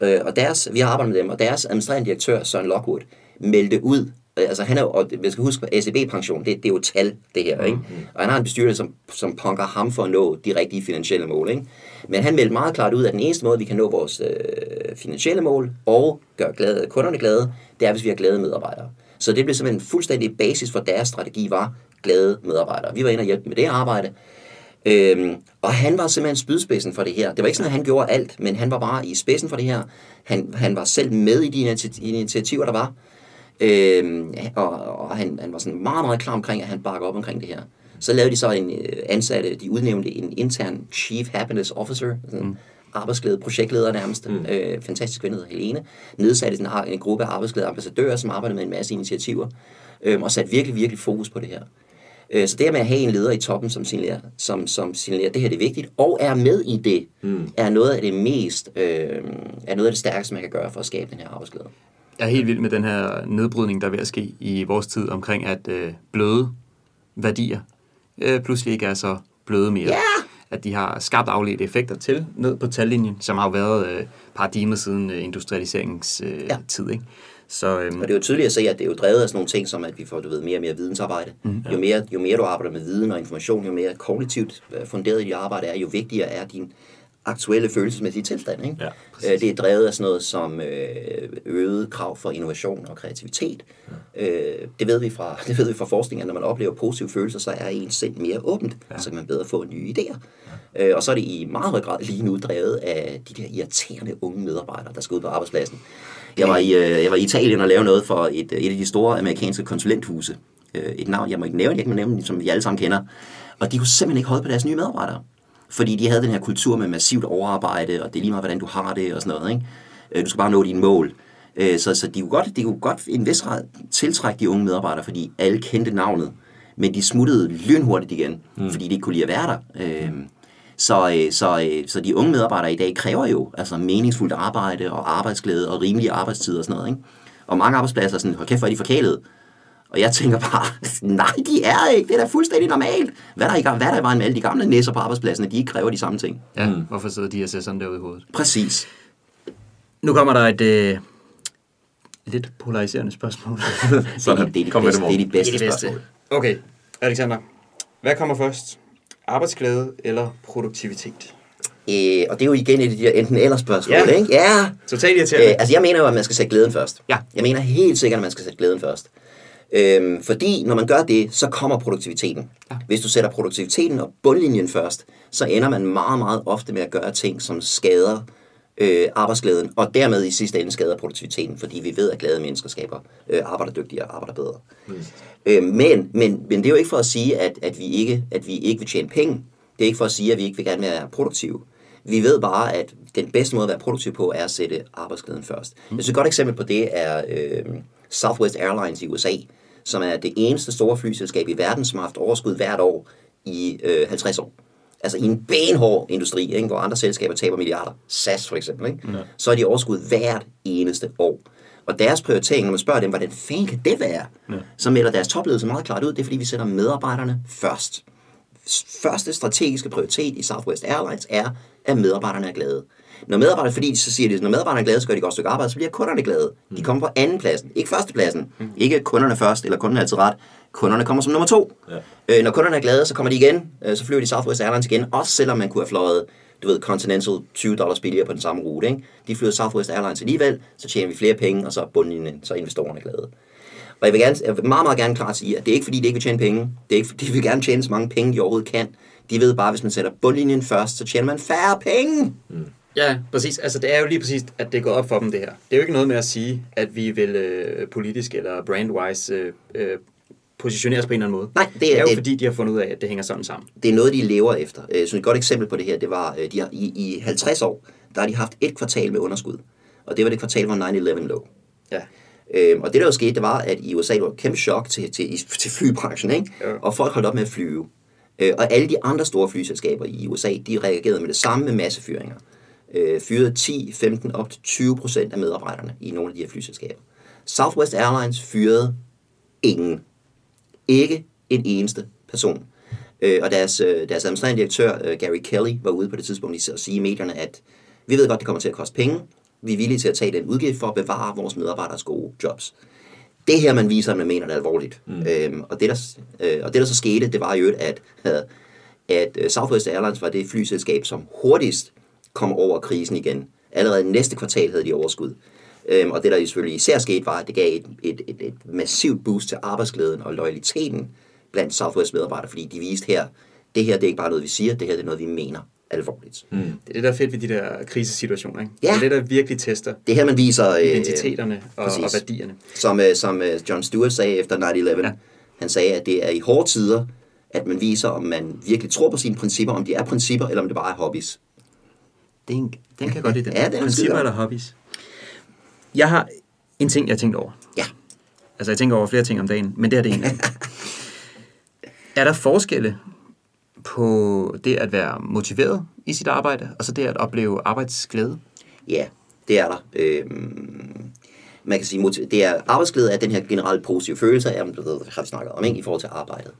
Øh, og deres, vi har arbejdet med dem, og deres administrerende direktør, Søren Lockwood, meldte ud, øh, altså han er jo, og man skal huske, at SEB Pension, det, det er jo tal, det her, ikke? Og han har en bestyrelse, som, som punker ham for at nå de rigtige finansielle mål, ikke? Men han meldte meget klart ud, at den eneste måde, vi kan nå vores øh, finansielle mål og gøre glade, kunderne glade, det er, hvis vi har glade medarbejdere. Så det blev simpelthen en fuldstændig basis for deres strategi var glade medarbejdere. Vi var inde og hjælpe med det arbejde. Øhm, og han var simpelthen spydspidsen for det her. Det var ikke sådan, at han gjorde alt, men han var bare i spidsen for det her. Han, han var selv med i de initi- initiativer, der var. Øhm, og og han, han var sådan meget, meget klar omkring, at han bakker op omkring det her. Så lavede de så en øh, ansatte, de udnævnte en intern Chief Happiness Officer, sådan mm. arbejdsglæde, projektleder nærmest, mm. øh, fantastisk kvinde, hedder Helene, nedsatte en, en gruppe af arbejdsglæde ambassadører, som arbejdede med en masse initiativer, øh, og satte virkelig, virkelig fokus på det her. Øh, Så det her med at have en leder i toppen, som signalerer, som, som signalerer, det her det er vigtigt, og er med i det, mm. er noget af det mest, øh, er noget af det stærkeste, man kan gøre for at skabe den her arbejdsglæde. Jeg er helt vild med den her nedbrydning, der er ved at ske i vores tid omkring, at øh, bløde værdier øh, pludselig ikke er så bløde mere. Ja! At de har skabt afledte effekter til ned på tallinjen, som har jo været øh, paradigmet siden øh, industrialiseringens øh, Ja. tid. Ikke? Så øhm, Og det er jo tydeligt at se, at det er jo drevet af sådan nogle ting, som at vi får du ved, mere og mere vidensarbejde. Mm, ja. jo, mere, jo mere du arbejder med viden og information, jo mere kognitivt øh, funderet i dit arbejde er, jo vigtigere er din aktuelle følelsesmæssige tilstand. Ikke? Ja, øh, det er drevet af sådan noget som øh, øget krav for innovation og kreativitet. Ja. Det, ved vi fra, det ved vi fra forskning, at når man oplever positive følelser, så er ens sind mere åbent, ja. så kan man bedre få nye idéer. Ja. Øh, og så er det i meget høj grad lige nu drevet af de der irriterende unge medarbejdere, der skal ud på arbejdspladsen. Jeg var i, øh, jeg var i Italien og lavede noget for et, et af de store amerikanske konsulenthuse. Øh, et navn, jeg må ikke nævne, jeg kan nævne, som vi alle sammen kender. Og de kunne simpelthen ikke holde på deres nye medarbejdere. Fordi de havde den her kultur med massivt overarbejde, og det er lige meget, hvordan du har det og sådan noget. Ikke? Øh, Du skal bare nå dine mål. Øh, Så, så de, kunne godt, de kunne godt i en vis grad tiltrække de unge medarbejdere, fordi alle kendte navnet. Men de smuttede lynhurtigt igen, mm. fordi de ikke kunne lide at være der. Øh, Så, øh, så, øh, så de unge medarbejdere i dag kræver jo altså meningsfuldt arbejde og arbejdsglæde og rimelige arbejdstider og sådan noget. Ikke? Og mange arbejdspladser er sådan, hold kæft, hvor er de forkælet. Og jeg tænker bare, nej, de er ikke. Det er da fuldstændig normalt. Hvad er der i, gang- hvad er der i vejen med alle de gamle næser på arbejdspladsen, at de ikke kræver de samme ting? ja, mm. hvorfor sidder de og ser sådan der ud i hovedet? Præcis. Nu kommer der et øh, lidt polariserende spørgsmål. Sådan, det er de kom med bedste, det, det er de bedste spørgsmål. Okay, Alexander. Hvad kommer først? Arbejdsglæde eller produktivitet? Øh, og det er jo igen et af de der enten eller spørgsmål, Ja. ikke? Ja. Totalt irriterende. Øh, altså jeg mener jo, at man skal sætte glæden først. Ja. Jeg mener helt sikkert, at man skal sætte glæden først. Øhm, fordi når man gør det, så kommer produktiviteten. Ja. Hvis du sætter produktiviteten og bundlinjen først, så ender man meget, meget ofte med at gøre ting, som skader øh, arbejdsglæden, og dermed i sidste ende skader produktiviteten, fordi vi ved, at glade mennesker skaber øh, arbejder dygtigere og arbejder bedre. Mm. Øh, men, men, men det er jo ikke for at sige, at, at, vi ikke, at vi ikke vil tjene penge. Det er ikke for at sige, at vi ikke vil gerne være produktive. Vi ved bare, at den bedste måde at være produktiv på, er at sætte arbejdsglæden først. Mm. Et godt eksempel på det er øh, Southwest Airlines i USA, som er det eneste store flyselskab i verden, som har haft overskud hvert år i øh, 50 år. Altså i en benhård industri, ikke, hvor andre selskaber taber milliarder, SAS for eksempel, ikke, ja. så er de overskud hvert eneste år. Og deres prioritering, når man spørger dem, hvordan fanden kan det være, ja. så melder deres topledelse meget klart ud, det er fordi, vi sætter medarbejderne først. Første strategiske prioritet i Southwest Airlines er, at medarbejderne er glade. Når medarbejderne, fordi så siger de, når medarbejderne er glade, så gør de et godt stykke arbejde, så bliver kunderne glade. De kommer på anden pladsen, ikke førstepladsen. Ikke kunderne først, eller kunden er altid ret. Kunderne kommer som nummer to. Ja. Øh, når kunderne er glade, så kommer de igen. Øh, så flyver de Southwest Airlines igen, også selvom man kunne have fløjet du ved, Continental 20 dollars billigere på den samme rute. Ikke? De flyver Southwest Airlines alligevel, så tjener vi flere penge, og så er bundlinjen, så er investorerne glade. Og jeg vil, gerne, jeg vil meget, meget gerne klart sige, at det er ikke fordi, de ikke vil tjene penge. Det er ikke fordi, de vil gerne tjene så mange penge, de overhovedet kan. De ved bare, at hvis man sætter bundlinjen først, så tjener man færre penge. Mm. Ja, præcis. Altså, det er jo lige præcis, at det går op for dem, det her. Det er jo ikke noget med at sige, at vi vil øh, politisk eller brandwise øh, øh, positionere os på en eller anden måde. Nej, det er- det er jo det- fordi, de har fundet ud af, at det hænger sådan sammen. Det er noget, de lever efter. Øh, Så et godt eksempel på det her, det var, øh, de har, i, i 50 år, der har de haft et kvartal med underskud. Og det var det kvartal, hvor 9-11 lå. Ja. Øhm, og det, der jo skete, det var, at i USA var et kæmpe chok til, til, til flybranchen, ikke? Ja. og folk holdt op med at flyve. Øh, og alle de andre store flyselskaber i USA, de reagerede med det samme med massefyringer. Øh, fyrede 10, 15, op til 20 procent af medarbejderne i nogle af de her flyselskaber. Southwest Airlines fyrede ingen. Ikke en eneste person. Øh, og deres, øh, deres administrerende direktør, øh, Gary Kelly, var ude på det tidspunkt i- at sige i medierne, at vi ved godt, det kommer til at koste penge. Vi er villige til at tage den udgift for at bevare vores medarbejderes gode jobs. Det her, man viser, at man mener det er alvorligt. Mm. Øhm, og, det, der, øh, og det, der så skete, det var jo, at, øh, at øh, Southwest Airlines var det flyselskab, som hurtigst kom over krisen igen. Allerede næste kvartal havde de overskud. Øhm, og det, der selvfølgelig især skete, var, at det gav et, et, et, et massivt boost til arbejdsglæden og loyaliteten blandt Southwest medarbejdere, fordi de viste her, det her det er ikke bare noget, vi siger, det her det er noget, vi mener alvorligt. Mm. Det er det, der er fedt ved de der krisesituationer. Ikke? Ja. Det er det, der virkelig tester Det her, man viser... Øh, identiteterne og, præcis. og værdierne. Som, øh, som øh, John Stewart sagde efter 9-11. Ja. Han sagde, at det er i hårde tider, at man viser, om man virkelig tror på sine principper, om de er principper, eller om det bare er hobbies. Det er en, den kan jeg godt lide. Den. Ja, den er Principper eller hobbies. Jeg har en ting, jeg har tænkt over. Ja. Altså, jeg tænker over flere ting om dagen, men det er det en af dem. Er der forskelle på det at være motiveret i sit arbejde, og så det at opleve arbejdsglæde? Ja, det er der. Øhm, man kan sige, det er arbejdsglæde er den her generelt positive følelse af, det har vi snakket om, ikke, i forhold til arbejdet.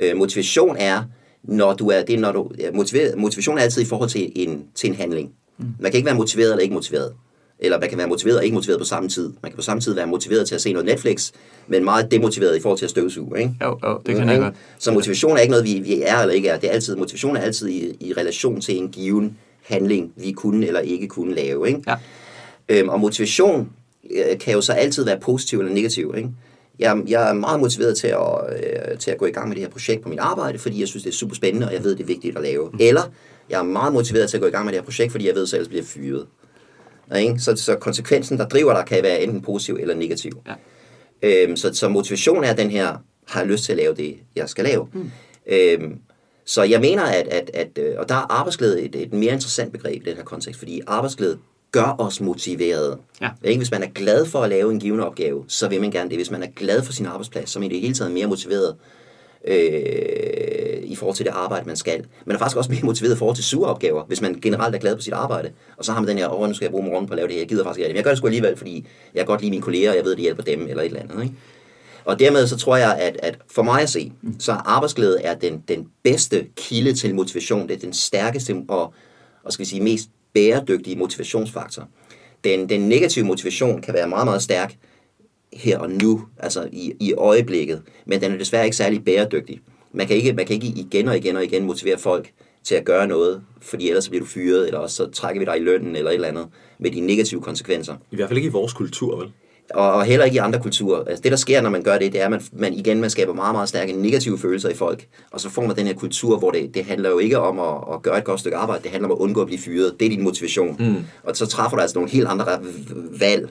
Øh, motivation er, når du er, det er, når du, motiveret, motivation er altid i forhold til en, til en handling. Man kan ikke være motiveret eller ikke motiveret. Eller man kan være motiveret og ikke motiveret på samme tid. Man kan på samme tid være motiveret til at se noget Netflix, men meget demotiveret i forhold til at støvsuge. Ikke? Jo, jo, det kan jeg godt. Så motivation er ikke noget, vi, vi er eller ikke er. Det er altid, motivation er altid i, i relation til en given handling, vi kunne eller ikke kunne lave. Ikke? Ja. Øhm, og motivation øh, kan jo så altid være positiv eller negativ. Ikke? Jeg, jeg er meget motiveret til at, øh, til at gå i gang med det her projekt på mit arbejde, fordi jeg synes, det er super spændende, og jeg ved, det er vigtigt at lave. Eller jeg er meget motiveret til at gå i gang med det her projekt, fordi jeg ved, at jeg ellers bliver fyret. Ikke? Så, så konsekvensen, der driver dig, kan være enten positiv eller negativ. Ja. Øhm, så, så motivation er den her, har jeg lyst til at lave det, jeg skal lave. Mm. Øhm, så jeg mener, at, at, at øh, og der er arbejdsglæde et, et mere interessant begreb i den her kontekst, fordi arbejdsglæde gør os motiverede. Ja. Ikke? Hvis man er glad for at lave en given opgave, så vil man gerne det. Hvis man er glad for sin arbejdsplads, så er man i det hele taget mere motiveret øh, i forhold til det arbejde, man skal. Man er faktisk også mere motiveret i forhold til sure opgaver, hvis man generelt er glad på sit arbejde. Og så har man den her, åh, nu skal jeg bruge morgenen på at lave det her, jeg gider faktisk ikke det. Men jeg gør det sgu alligevel, fordi jeg kan godt lide mine kolleger, og jeg ved, at det hjælper dem, eller et eller andet. Ikke? Og dermed så tror jeg, at, at for mig at se, så er arbejdsglæde er den, den bedste kilde til motivation. Det er den stærkeste og, og skal vi sige, mest bæredygtige motivationsfaktor. Den, den negative motivation kan være meget, meget stærk her og nu, altså i, i øjeblikket, men den er desværre ikke særlig bæredygtig. Man kan ikke, man kan ikke igen og igen og igen motivere folk til at gøre noget, fordi ellers bliver du fyret, eller også så trækker vi dig i lønnen, eller et eller andet, med de negative konsekvenser. I hvert fald ikke i vores kultur, vel? Og, og heller ikke i andre kulturer. Altså det, der sker, når man gør det, det er, at man, man igen man skaber meget, meget stærke negative følelser i folk. Og så får man den her kultur, hvor det, det handler jo ikke om at, at gøre et godt stykke arbejde, det handler om at undgå at blive fyret. Det er din motivation. Mm. Og så træffer du altså nogle helt andre valg,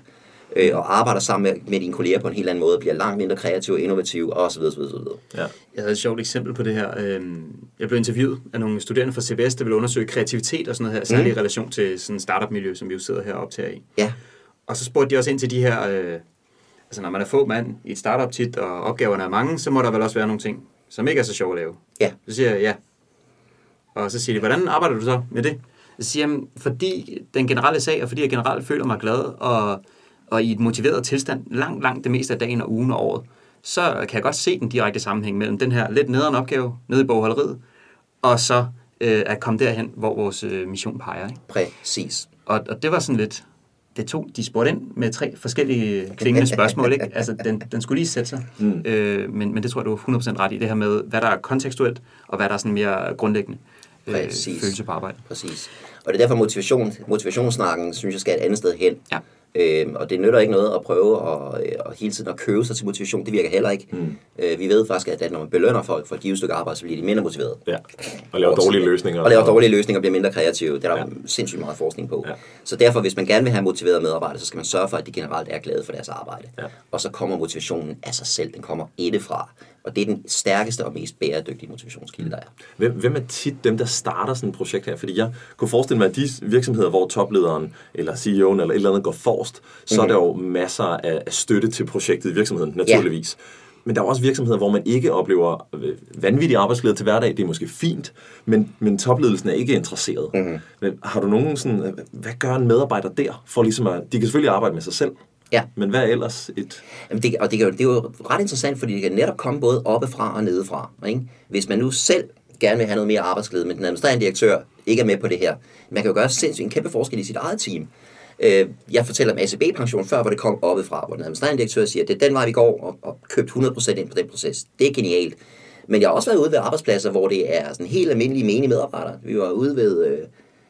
øh, og arbejder sammen med, med dine kolleger på en helt anden måde, bliver langt mindre kreativ og innovativ, og så videre, så videre, så videre. Ja. Jeg havde et sjovt eksempel på det her. Øhm, jeg blev interviewet af nogle studerende fra CBS, der ville undersøge kreativitet og sådan noget her, særligt mm. i relation til sådan startup-miljø, som vi jo sidder her og optager i. Ja. Og så spurgte de også ind til de her, øh, altså når man er få mand i et startup tit, og opgaverne er mange, så må der vel også være nogle ting, som ikke er så sjove at lave. Ja. Så siger jeg, ja. Og så siger de, hvordan arbejder du så med det? Så siger jeg, fordi den generelle sag, og fordi jeg generelt føler mig glad, og, og i et motiveret tilstand, langt, langt det meste af dagen og ugen og året, så kan jeg godt se den direkte sammenhæng mellem den her lidt nederen opgave, nede i bogholderiet, og så øh, at komme derhen, hvor vores øh, mission peger. Ikke? Præcis. Og, og det var sådan lidt, det tog, de spurgte ind med tre forskellige klingende spørgsmål, ikke? Altså, den, den skulle lige sætte sig. Mm. Øh, men, men det tror jeg, du er 100% ret i, det her med, hvad der er kontekstuelt, og hvad der er sådan mere grundlæggende øh, følelse på arbejde. Præcis. Og det er derfor motivation, motivationssnakken, synes jeg, skal et andet sted hen. Ja. Øhm, og det nytter ikke noget at prøve at, at hele tiden at købe sig til motivation. Det virker heller ikke. Mm. Øh, vi ved faktisk, at når man belønner folk for et givet stykke arbejde, så bliver de mindre motiverede. Ja. Og laver dårlige løsninger. Og laver dårlige løsninger og bliver mindre kreative. Det er der ja. sindssygt meget forskning på. Ja. Så derfor, hvis man gerne vil have motiverede medarbejdere, så skal man sørge for, at de generelt er glade for deres arbejde. Ja. Og så kommer motivationen af sig selv. Den kommer indefra. Og det er den stærkeste og mest bæredygtige motivationskilde, der er. Hvem, hvem er tit dem, der starter sådan et projekt her? Fordi jeg kunne forestille mig, at de virksomheder, hvor toplederen eller CEO'en eller et eller andet går forrest, så mm. er der jo masser af støtte til projektet i virksomheden, naturligvis. Ja. Men der er også virksomheder, hvor man ikke oplever øh, vanvittig arbejdsglæde til hverdag. Det er måske fint, men, men topledelsen er ikke interesseret. Mm-hmm. Men har du nogen sådan, øh, hvad gør en medarbejder der? For ligesom at, de kan selvfølgelig arbejde med sig selv, Ja. Men hvad er ellers et... Jamen det, og det, det er jo ret interessant, fordi det kan netop komme både oppefra og nedefra. Ikke? Hvis man nu selv gerne vil have noget mere arbejdsglæde, men den administrerende direktør ikke er med på det her. Man kan jo gøre sindssygt en kæmpe forskel i sit eget team. Øh, jeg fortæller om ACB-pension før, hvor det kom oppefra, hvor den administrerende direktør siger, at det er den vej, vi går, og, og købt 100% ind på den proces. Det er genialt. Men jeg har også været ude ved arbejdspladser, hvor det er sådan helt almindelige menige medarbejdere. Vi var ude ved øh,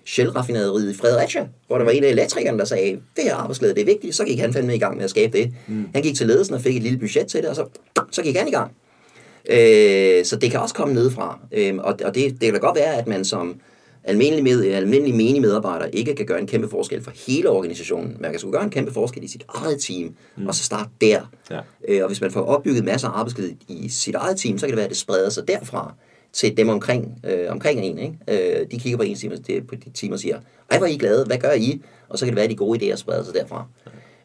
Shell-raffinaderiet i Fredericia, hvor der var en af elektrikerne, der sagde, det her arbejdsglæde, det er vigtigt. Så gik han fandme i gang med at skabe det. Mm. Han gik til ledelsen og fik et lille budget til det, og så, så gik han i gang. Øh, så det kan også komme nedefra. Øh, og og det, det kan da godt være, at man som almindelig, med, almindelig menig medarbejder ikke kan gøre en kæmpe forskel for hele organisationen. Man kan sgu gøre en kæmpe forskel i sit eget team, mm. og så starte der. Ja. Øh, og hvis man får opbygget masser af arbejdsglæde i sit eget team, så kan det være, at det spreder sig derfra til dem omkring, øh, omkring en. Ikke? Øh, de kigger på en time, det, på de team og siger, ej, hvor er I glade, hvad gør I? Og så kan det være, at de gode idéer spreder sig derfra.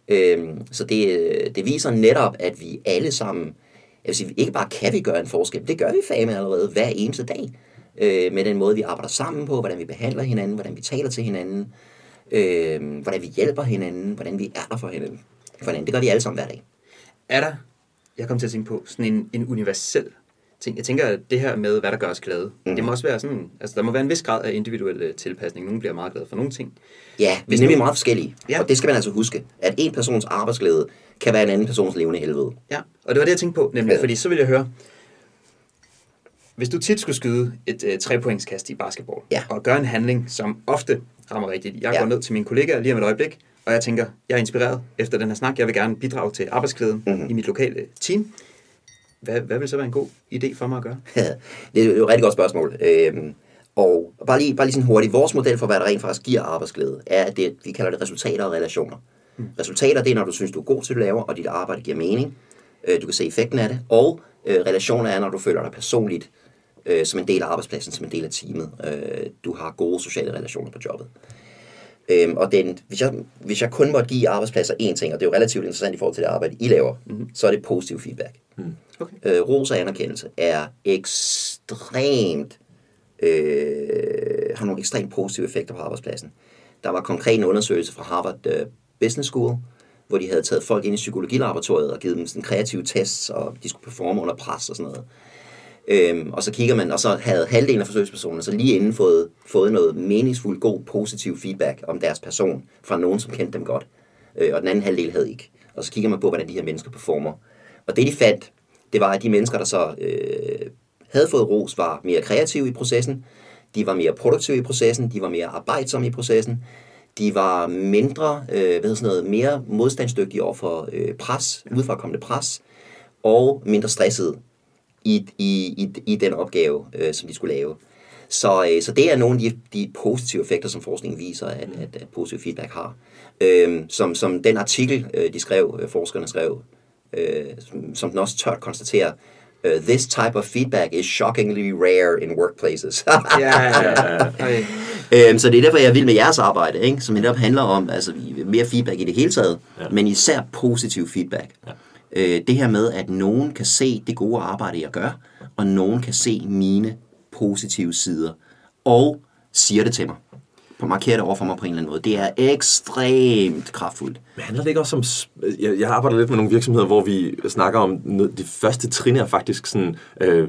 Ja. Øh, så det, øh, det viser netop, at vi alle sammen, jeg vil sige, ikke bare kan vi gøre en forskel, det gør vi fame allerede hver eneste dag. Øh, med den måde, vi arbejder sammen på, hvordan vi behandler hinanden, hvordan vi taler til hinanden, øh, hvordan vi hjælper hinanden, hvordan vi er der for hinanden. for hinanden. Det gør vi alle sammen hver dag. Er der, jeg kom til at tænke på, sådan en, en universel ting. Jeg tænker, at det her med, hvad der gør os glade, mm. det må også være sådan, altså der må være en vis grad af individuel øh, tilpasning. Nogle bliver meget glade for nogle ting. Ja, vi er nemlig meget forskellige. Ja. Og det skal man altså huske, at en persons arbejdsglæde kan være en anden persons levende helvede. Ja, og det var det, jeg tænkte på, nemlig, ja. fordi så vil jeg høre, hvis du tit skulle skyde et uh, trepointskast i basketball, ja. og gøre en handling, som ofte rammer rigtigt. Jeg ja. går ned til mine kollegaer lige om et øjeblik, og jeg tænker, jeg er inspireret efter den her snak. Jeg vil gerne bidrage til arbejdsglæden mm-hmm. i mit lokale team. Hvad, hvad vil så være en god idé for mig at gøre? det er jo et rigtig godt spørgsmål. Øhm, og bare lige, bare lige sådan hurtigt, vores model for, hvad der rent faktisk giver arbejdsglæde, er, at det, vi kalder det resultater og relationer. Mm. Resultater, det er, når du synes, du er god til at lave, og dit arbejde giver mening. Øh, du kan se effekten af det. Og øh, relationer er, når du føler dig personligt øh, som en del af arbejdspladsen, som en del af teamet. Øh, du har gode sociale relationer på jobbet. Øhm, og den, hvis, jeg, hvis jeg kun måtte give arbejdspladser én ting, og det er jo relativt interessant i forhold til det arbejde, I laver, mm-hmm. så er det positiv feedback. Mm. Okay. Øh, ros og anerkendelse er ekstremt, øh, har nogle ekstremt positive effekter på arbejdspladsen. Der var konkret en undersøgelse fra Harvard øh, Business School, hvor de havde taget folk ind i psykologilaboratoriet og givet dem sådan kreative tests, og de skulle performe under pres og sådan noget. Øhm, og så kigger man, og så havde halvdelen af forsøgspersonerne så lige inden fået, fået noget meningsfuldt, god, positiv feedback om deres person fra nogen, som kendte dem godt. Øh, og den anden halvdel havde ikke. Og så kigger man på, hvordan de her mennesker performer. Og det de fandt, det var, at de mennesker, der så øh, havde fået ros, var mere kreative i processen. de var mere produktive i processen, de var mere arbejdsomme i processen, de var mindre, øh, hvad hedder sådan noget, mere modstandsdygtige over for øh, pres, udefra kommende pres, og mindre stressede i, i, i, i den opgave, øh, som de skulle lave. Så, øh, så det er nogle af de, de positive effekter, som forskningen viser, at, at, at positiv feedback har. Øh, som, som den artikel, øh, de skrev, øh, forskerne skrev, øh, som, som den også tørt konstaterer, uh, this type of feedback is shockingly rare in workplaces. Ja, ja, ja. Øhm, så det er derfor, jeg er vild med jeres arbejde, ikke? som netop handler om altså, mere feedback i det hele taget, ja. men især positiv feedback. Ja. Øh, det her med, at nogen kan se det gode arbejde, jeg gør, og nogen kan se mine positive sider, og siger det til mig. På markerer det over for mig på en eller anden måde. Det er ekstremt kraftfuldt. Men handler det ikke også om... Jeg, jeg arbejder lidt med nogle virksomheder, hvor vi snakker om... Det første trin er faktisk sådan... Øh,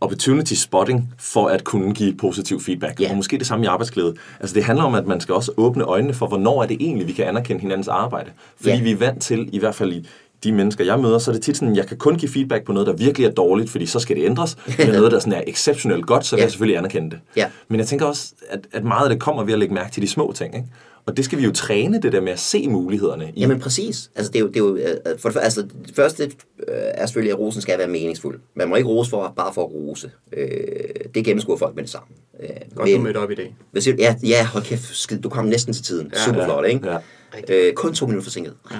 opportunity spotting for at kunne give positiv feedback. Ja. Og måske det samme i arbejdsglæde. Altså det handler om, at man skal også åbne øjnene for, hvornår er det egentlig, vi kan anerkende hinandens arbejde. Fordi Ja. vi er vant til, i hvert fald i de mennesker, jeg møder, så er det tit sådan, jeg kan kun give feedback på noget, der virkelig er dårligt, fordi så skal det ændres. Men noget, der sådan er exceptionelt godt, så vil Ja. jeg selvfølgelig anerkende det. Ja. Men jeg tænker også, at, at meget af det kommer ved at lægge mærke til de små ting. Ikke? Og det skal vi jo træne, det der med at se mulighederne i. Jamen præcis. Altså det er jo, det er jo øh, for det, første- altså, det første øh, er selvfølgelig, at rosen skal være meningsfuld. Man må ikke rose for, bare for at rose. Øh, det gennemskuer folk med det samme. Øh, Godt, du mødte op i dag. Du? Ja, ja, hold kæft, skid, du kom næsten til tiden. Ja, Super ja, flot, ikke? ja. Øh, kun to minutter forsinket. Ja.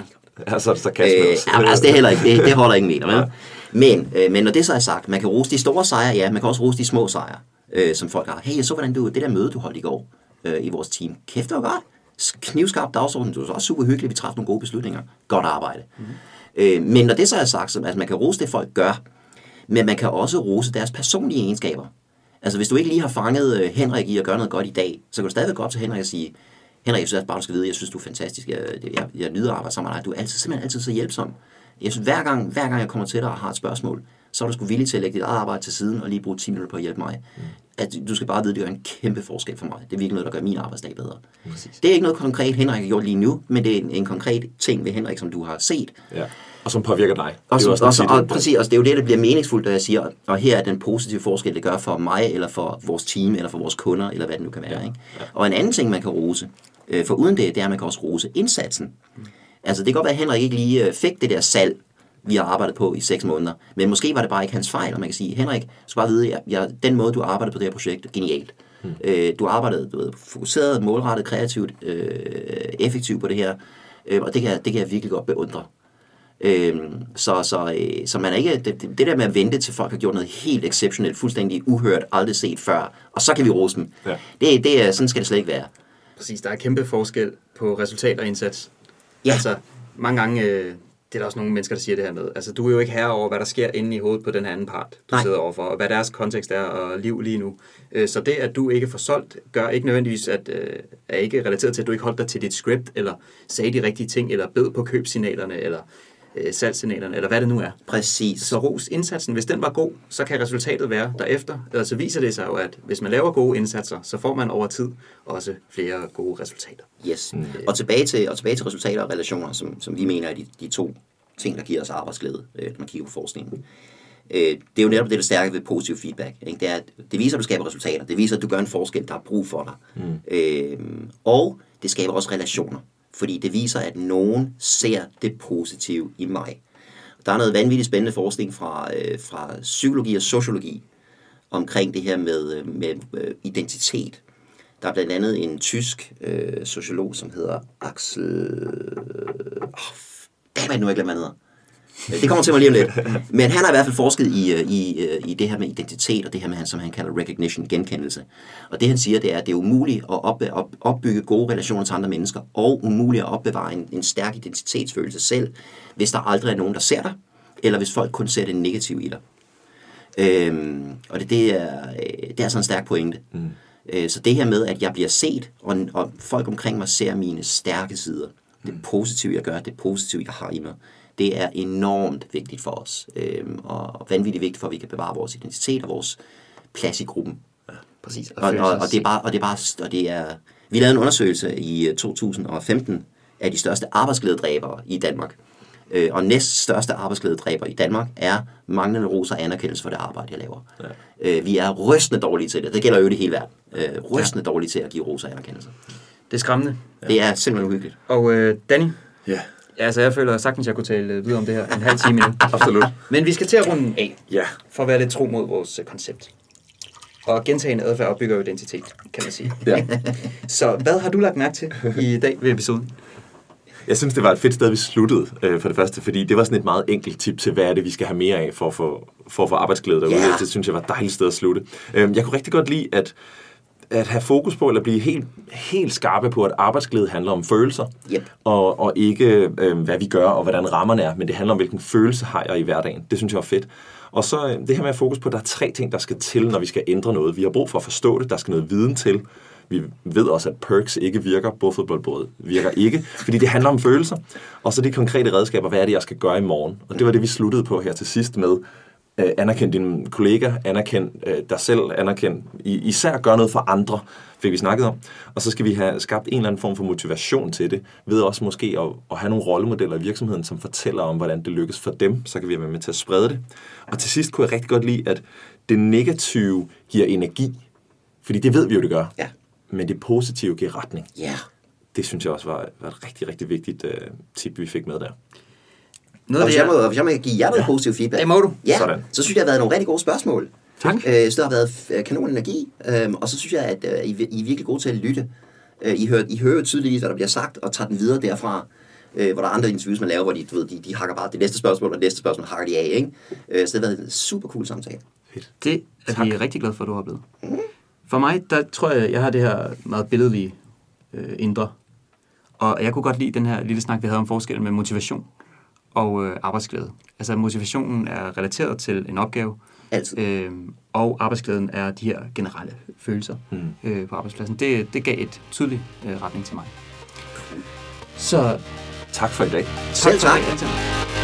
Ja, så det sarkasme Øh, også. ja, altså det er heller ikke, det, det holder ikke meter, vel? Men, øh, men når det så er sagt, man kan rose de store sejre, ja, man kan også rose de små sejre, øh, som folk har. Hey, jeg så, hvordan du, det der møde, du holdt i går øh, i vores team. Kæft, det var godt. Knivskarp dagsorden, det var også super hyggeligt, vi træffede nogle gode beslutninger. Godt arbejde. Mm-hmm. Øh, men når det så er sagt, så, altså man kan rose det, folk gør, men man kan også rose deres personlige egenskaber. Altså hvis du ikke lige har fanget øh, Henrik i at gøre noget godt i dag, så kan du stadigvæk gå op til Henrik og sige, Henrik, jeg synes bare, du skal vide, jeg synes, du er fantastisk. Jeg, jeg, jeg nyder at arbejde sammen med dig. Du er altid, simpelthen altid så hjælpsom. Jeg synes, hver gang, hver gang jeg kommer til dig og har et spørgsmål, så er du sgu villig til at lægge dit eget arbejde til siden og lige bruge 10 minutter på at hjælpe mig. Mm. At du skal bare vide, at det gør en kæmpe forskel for mig. Det er virkelig noget, der gør min arbejdsdag bedre. Præcis. Det er ikke noget konkret, Henrik har gjort lige nu, men det er en, en konkret ting ved Henrik, som du har set, Ja. Og som påvirker dig. og, Det er så, også og, og, at- præcis, og det er jo det, der bliver meningsfuldt, når jeg siger, og her er den positive forskel, det gør for mig, eller for vores team, eller for vores kunder, eller hvad det nu kan være. Ja. Ikke? Og en anden ting, man kan rose, øh, for uden det, det er, at man kan også rose indsatsen. Altså, det kan godt være, at Henrik ikke lige øh, fik det der salg, vi har arbejdet på i seks måneder, men måske var det bare ikke hans fejl, og man kan sige, Henrik, skal bare vide, at jeg, den måde, du har arbejdet på det her projekt, er genialt. Mm. Øh, du har arbejdet du ved, fokuseret, målrettet, kreativt, øh, effektivt på det her, øh, og det kan, jeg- det kan jeg virkelig godt beundre. Øhm, så, så, øh, så man er ikke, det, det der med at vente til folk har gjort noget helt exceptionelt, fuldstændig uhørt, aldrig set før, og så kan vi rose dem. Ja. Det, det er, sådan skal det slet ikke være. Præcis, der er kæmpe forskel på resultat og indsats. Ja. Altså, mange gange, øh, det er der også nogle mennesker, der siger det her med, altså du er jo ikke herre over, hvad der sker inde i hovedet på den anden part, du Nej. sidder overfor, og hvad deres kontekst er og liv lige nu. Øh, Så det, at du ikke får solgt, gør ikke nødvendigvis, at øh, er ikke relateret til, at du ikke holdt dig til dit script, eller sagde de rigtige ting, eller bed på købsignalerne, eller øh, salgssignalerne, eller hvad det nu er. Præcis. Så ros indsatsen, hvis den var god, så kan resultatet være derefter. Eller så viser det sig jo, at hvis man laver gode indsatser, så får man over tid også flere gode resultater. Yes. Mm. Og, tilbage til, og tilbage til resultater og relationer, som, som vi mener er de, de to ting, der giver os arbejdsglæde, øh, når man kigger på forskningen. Øh, det er jo netop det, der stærke ved positiv feedback. Ikke? Det, er, at det viser, at du skaber resultater. Det viser, at du gør en forskel, der er brug for dig. Mm. Øh, og det skaber også relationer. Fordi det viser, at nogen ser det positive i mig. Der er noget vanvittigt spændende forskning fra, øh, fra psykologi og sociologi omkring det her med, øh, med øh, identitet. Der er blandt andet en tysk øh, sociolog, som hedder Axel... Ah, oh, det nu jeg glemmer, hvad han hedder. Det kommer til mig lige om lidt. Men han har i hvert fald forsket i, øh, i, øh, i det her med identitet, og det her med, som han kalder recognition, genkendelse. Og det han siger, det er, at det er umuligt at op, op, opbygge gode relationer til andre mennesker, og umuligt at opbevare en, en stærk identitetsfølelse selv, hvis der aldrig er nogen, der ser dig, eller hvis folk kun ser det negative i dig. Øhm, og det, det, er, øh, det er sådan en stærk pointe. Mm. Øh, så det her med, at jeg bliver set, og, og folk omkring mig ser mine stærke sider, det positive, jeg gør, det positive, jeg har i mig, det er enormt vigtigt for os. Øhm, og vanvittigt vigtigt for, at vi kan bevare vores identitet og vores plads i gruppen. Præcis. Og, og, og, det er bare, og det er bare, og det er, vi lavede en undersøgelse i øh, 2015 af de største arbejdsglædedræbere i Danmark. Øh, og næst største arbejdsglædedræber i Danmark er manglende ros og anerkendelse for det arbejde, jeg laver. Ja. Øh, vi er rystende dårlige til det. Det gælder jo i hele verden. Øh, rystende ja. dårlige til at give ros og anerkendelse. Det er skræmmende. Ja. Det er simpelthen uhyggeligt. Og øh, Danny, Ja, ja, altså jeg føler sagtens, jeg kunne tale øh, videre om det her en halv time endnu. absolut. Men vi skal til at runde af, Ja, for at være lidt tro mod vores øh, koncept. Og gentagende adfærd opbygger identitet, kan man sige. ja. Så hvad har du lagt mærke til i dag ved episoden? Jeg synes, det var et fedt sted, vi sluttede øh, for det første, fordi det var sådan et meget enkelt tip til, hvad er det, vi skal have mere af for at få, for at få arbejdsglæde derude. Ja. Det synes jeg var et dejligt sted at slutte. Øh, jeg kunne rigtig godt lide at, at have fokus på, eller blive helt, helt skarpe på, at arbejdsglæde handler om følelser, Yep. og, og ikke øh, hvad vi gør, og hvordan rammerne er, men det handler om, hvilken følelse har jeg i hverdagen. Det synes jeg var fedt. Og så øh, det her med at fokus på, at der er tre ting, der skal til, når vi skal ændre noget. Vi har brug for at forstå det, der skal noget viden til. Vi ved også, at perks ikke virker, bordfodboldbåd virker ikke, fordi det handler om følelser. Og så de konkrete redskaber, hvad er det, jeg skal gøre i morgen? Og det var det, vi sluttede på her til sidst med, øh, anerkend din kollega, anerkend øh, dig selv, anerkend i, især gør noget for andre, fik vi snakket om. Og så skal vi have skabt en eller anden form for motivation til det, ved også måske at, at have nogle rollemodeller i virksomheden, som fortæller om, hvordan det lykkes for dem, så kan vi være med til at sprede det. Og til sidst kunne jeg rigtig godt lide, at det negative giver energi, fordi det ved vi jo, det gør. Ja. Men det positive giver retning. Ja. Det synes jeg også var, var et rigtig, rigtig vigtigt uh, tip, vi fik med der. Noget Og hvis det, jeg, må, hvis jeg må give jer noget ja. positiv feedback. Det må du. Ja, Sådan. så synes jeg, det har været nogle rigtig gode spørgsmål. Tak. Øh, jeg synes, der har været øh, kanon energi. Øhm, og så synes jeg, at øh, I, I er virkelig gode til at lytte. Øh, I, hører, I hører jo tydeligvis, hvad der bliver sagt, og tager den videre derfra. Øh, hvor der er andre interviews, man laver, hvor de, du ved, de, de hakker bare det næste spørgsmål, og det næste spørgsmål hakker de af. Ikke? Øh, så det har været en super cool samtale. det er vi rigtig glade for, at du har oplevet. For mig, der tror jeg, jeg har det her meget billedlige øh, indre. Og jeg kunne godt lide den her lille snak, vi havde om forskellen med motivation og øh, arbejdsglæde. Altså motivationen er relateret til en opgave, Altid. øh, og arbejdsglæden er de her generelle følelser mm. øh, på arbejdspladsen. Det, det gav et tydeligt øh, retning til mig. Så Tak for i dag. Selv for tak. det, Anton.